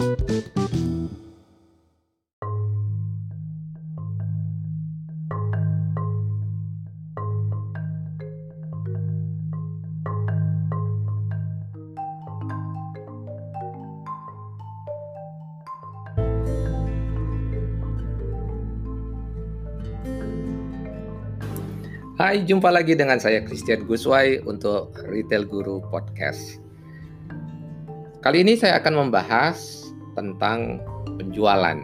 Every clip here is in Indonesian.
Hai, jumpa lagi dengan saya Christian Guswai untuk Retail Guru Podcast. Kali ini saya akan membahas tentang penjualan.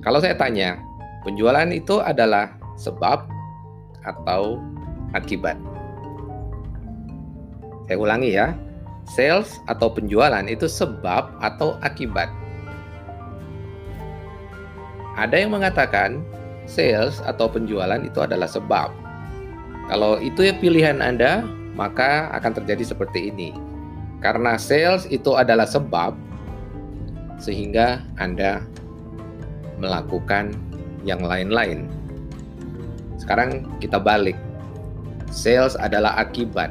Kalau saya tanya, penjualan itu adalah sebab atau akibat? Saya ulangi ya, sales atau penjualan itu sebab atau akibat? Ada yang mengatakan sales atau penjualan itu adalah sebab kalau itu ya pilihan Anda, maka akan terjadi seperti ini. Karena sales itu adalah sebab sehingga Anda melakukan yang lain-lain. Sekarang kita balik. Sales adalah akibat.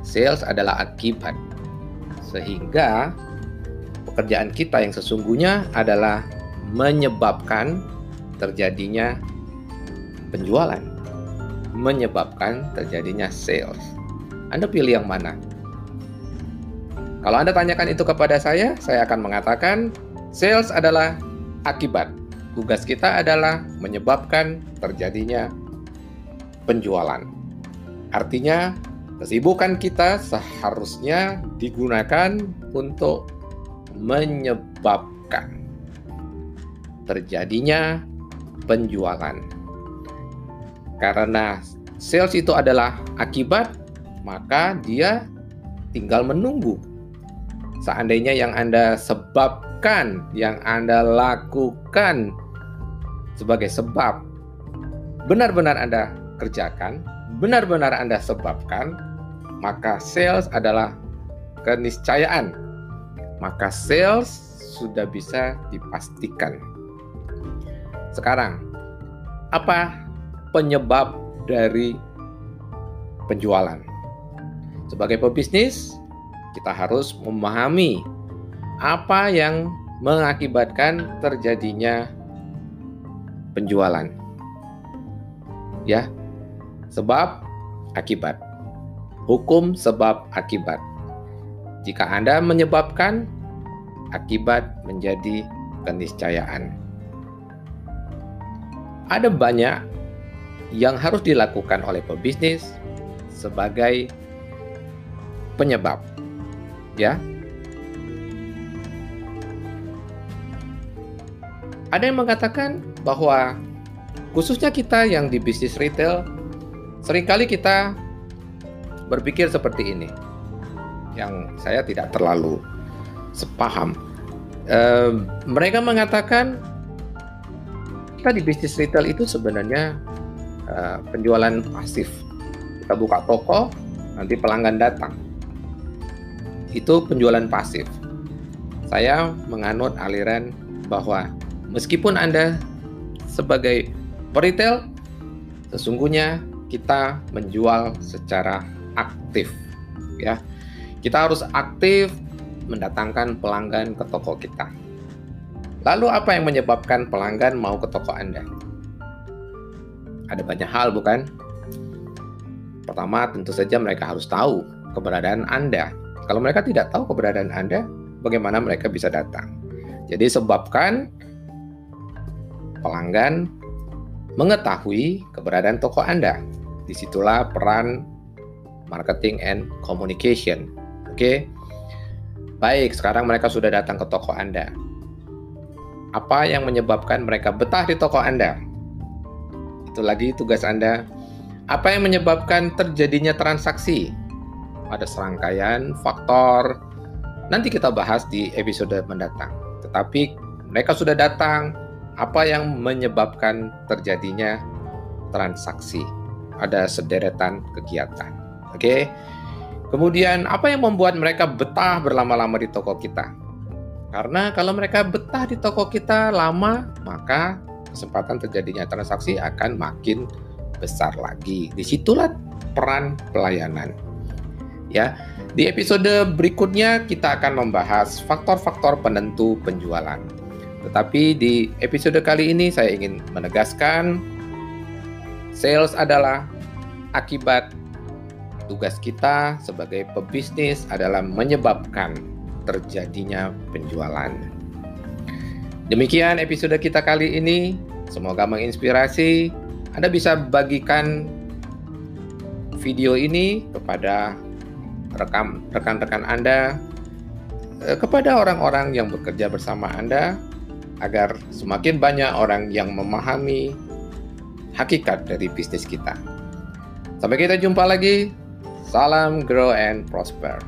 Sales adalah akibat. Sehingga pekerjaan kita yang sesungguhnya adalah menyebabkan terjadinya penjualan menyebabkan terjadinya sales. Anda pilih yang mana? Kalau Anda tanyakan itu kepada saya, saya akan mengatakan sales adalah akibat. Tugas kita adalah menyebabkan terjadinya penjualan. Artinya, kesibukan kita seharusnya digunakan untuk menyebabkan terjadinya penjualan. Karena sales itu adalah akibat, maka dia tinggal menunggu. Seandainya yang Anda sebabkan, yang Anda lakukan sebagai sebab, benar-benar Anda kerjakan, benar-benar Anda sebabkan, maka sales adalah keniscayaan. Maka sales sudah bisa dipastikan. Sekarang, apa penyebab dari penjualan. Sebagai pebisnis, kita harus memahami apa yang mengakibatkan terjadinya penjualan. Ya. Sebab akibat. Hukum sebab akibat. Jika Anda menyebabkan, akibat menjadi keniscayaan. Ada banyak yang harus dilakukan oleh pebisnis sebagai penyebab. Ya. Ada yang mengatakan bahwa khususnya kita yang di bisnis retail sering kali kita berpikir seperti ini. Yang saya tidak terlalu sepaham. E, mereka mengatakan kita di bisnis retail itu sebenarnya uh, penjualan pasif. Kita buka toko, nanti pelanggan datang. Itu penjualan pasif. Saya menganut aliran bahwa meskipun Anda sebagai retail, sesungguhnya kita menjual secara aktif. Ya, kita harus aktif mendatangkan pelanggan ke toko kita. Lalu apa yang menyebabkan pelanggan mau ke toko Anda? Ada banyak hal, bukan? Pertama, tentu saja mereka harus tahu keberadaan Anda. Kalau mereka tidak tahu keberadaan Anda, bagaimana mereka bisa datang? Jadi sebabkan pelanggan mengetahui keberadaan toko Anda. Di situlah peran marketing and communication. Oke, baik. Sekarang mereka sudah datang ke toko Anda. Apa yang menyebabkan mereka betah di toko Anda? Itu lagi tugas Anda. Apa yang menyebabkan terjadinya transaksi? Ada serangkaian faktor. Nanti kita bahas di episode mendatang. Tetapi mereka sudah datang. Apa yang menyebabkan terjadinya transaksi? Ada sederetan kegiatan. Oke. Kemudian apa yang membuat mereka betah berlama-lama di toko kita? Karena kalau mereka betah di toko kita lama, maka kesempatan terjadinya transaksi akan makin besar lagi. Di situlah peran pelayanan. Ya, Di episode berikutnya kita akan membahas faktor-faktor penentu penjualan. Tetapi di episode kali ini saya ingin menegaskan sales adalah akibat tugas kita sebagai pebisnis adalah menyebabkan terjadinya penjualan. Demikian episode kita kali ini. Semoga menginspirasi. Anda bisa bagikan video ini kepada rekan-rekan Anda, eh, kepada orang-orang yang bekerja bersama Anda, agar semakin banyak orang yang memahami hakikat dari bisnis kita. Sampai kita jumpa lagi. Salam grow and prosper.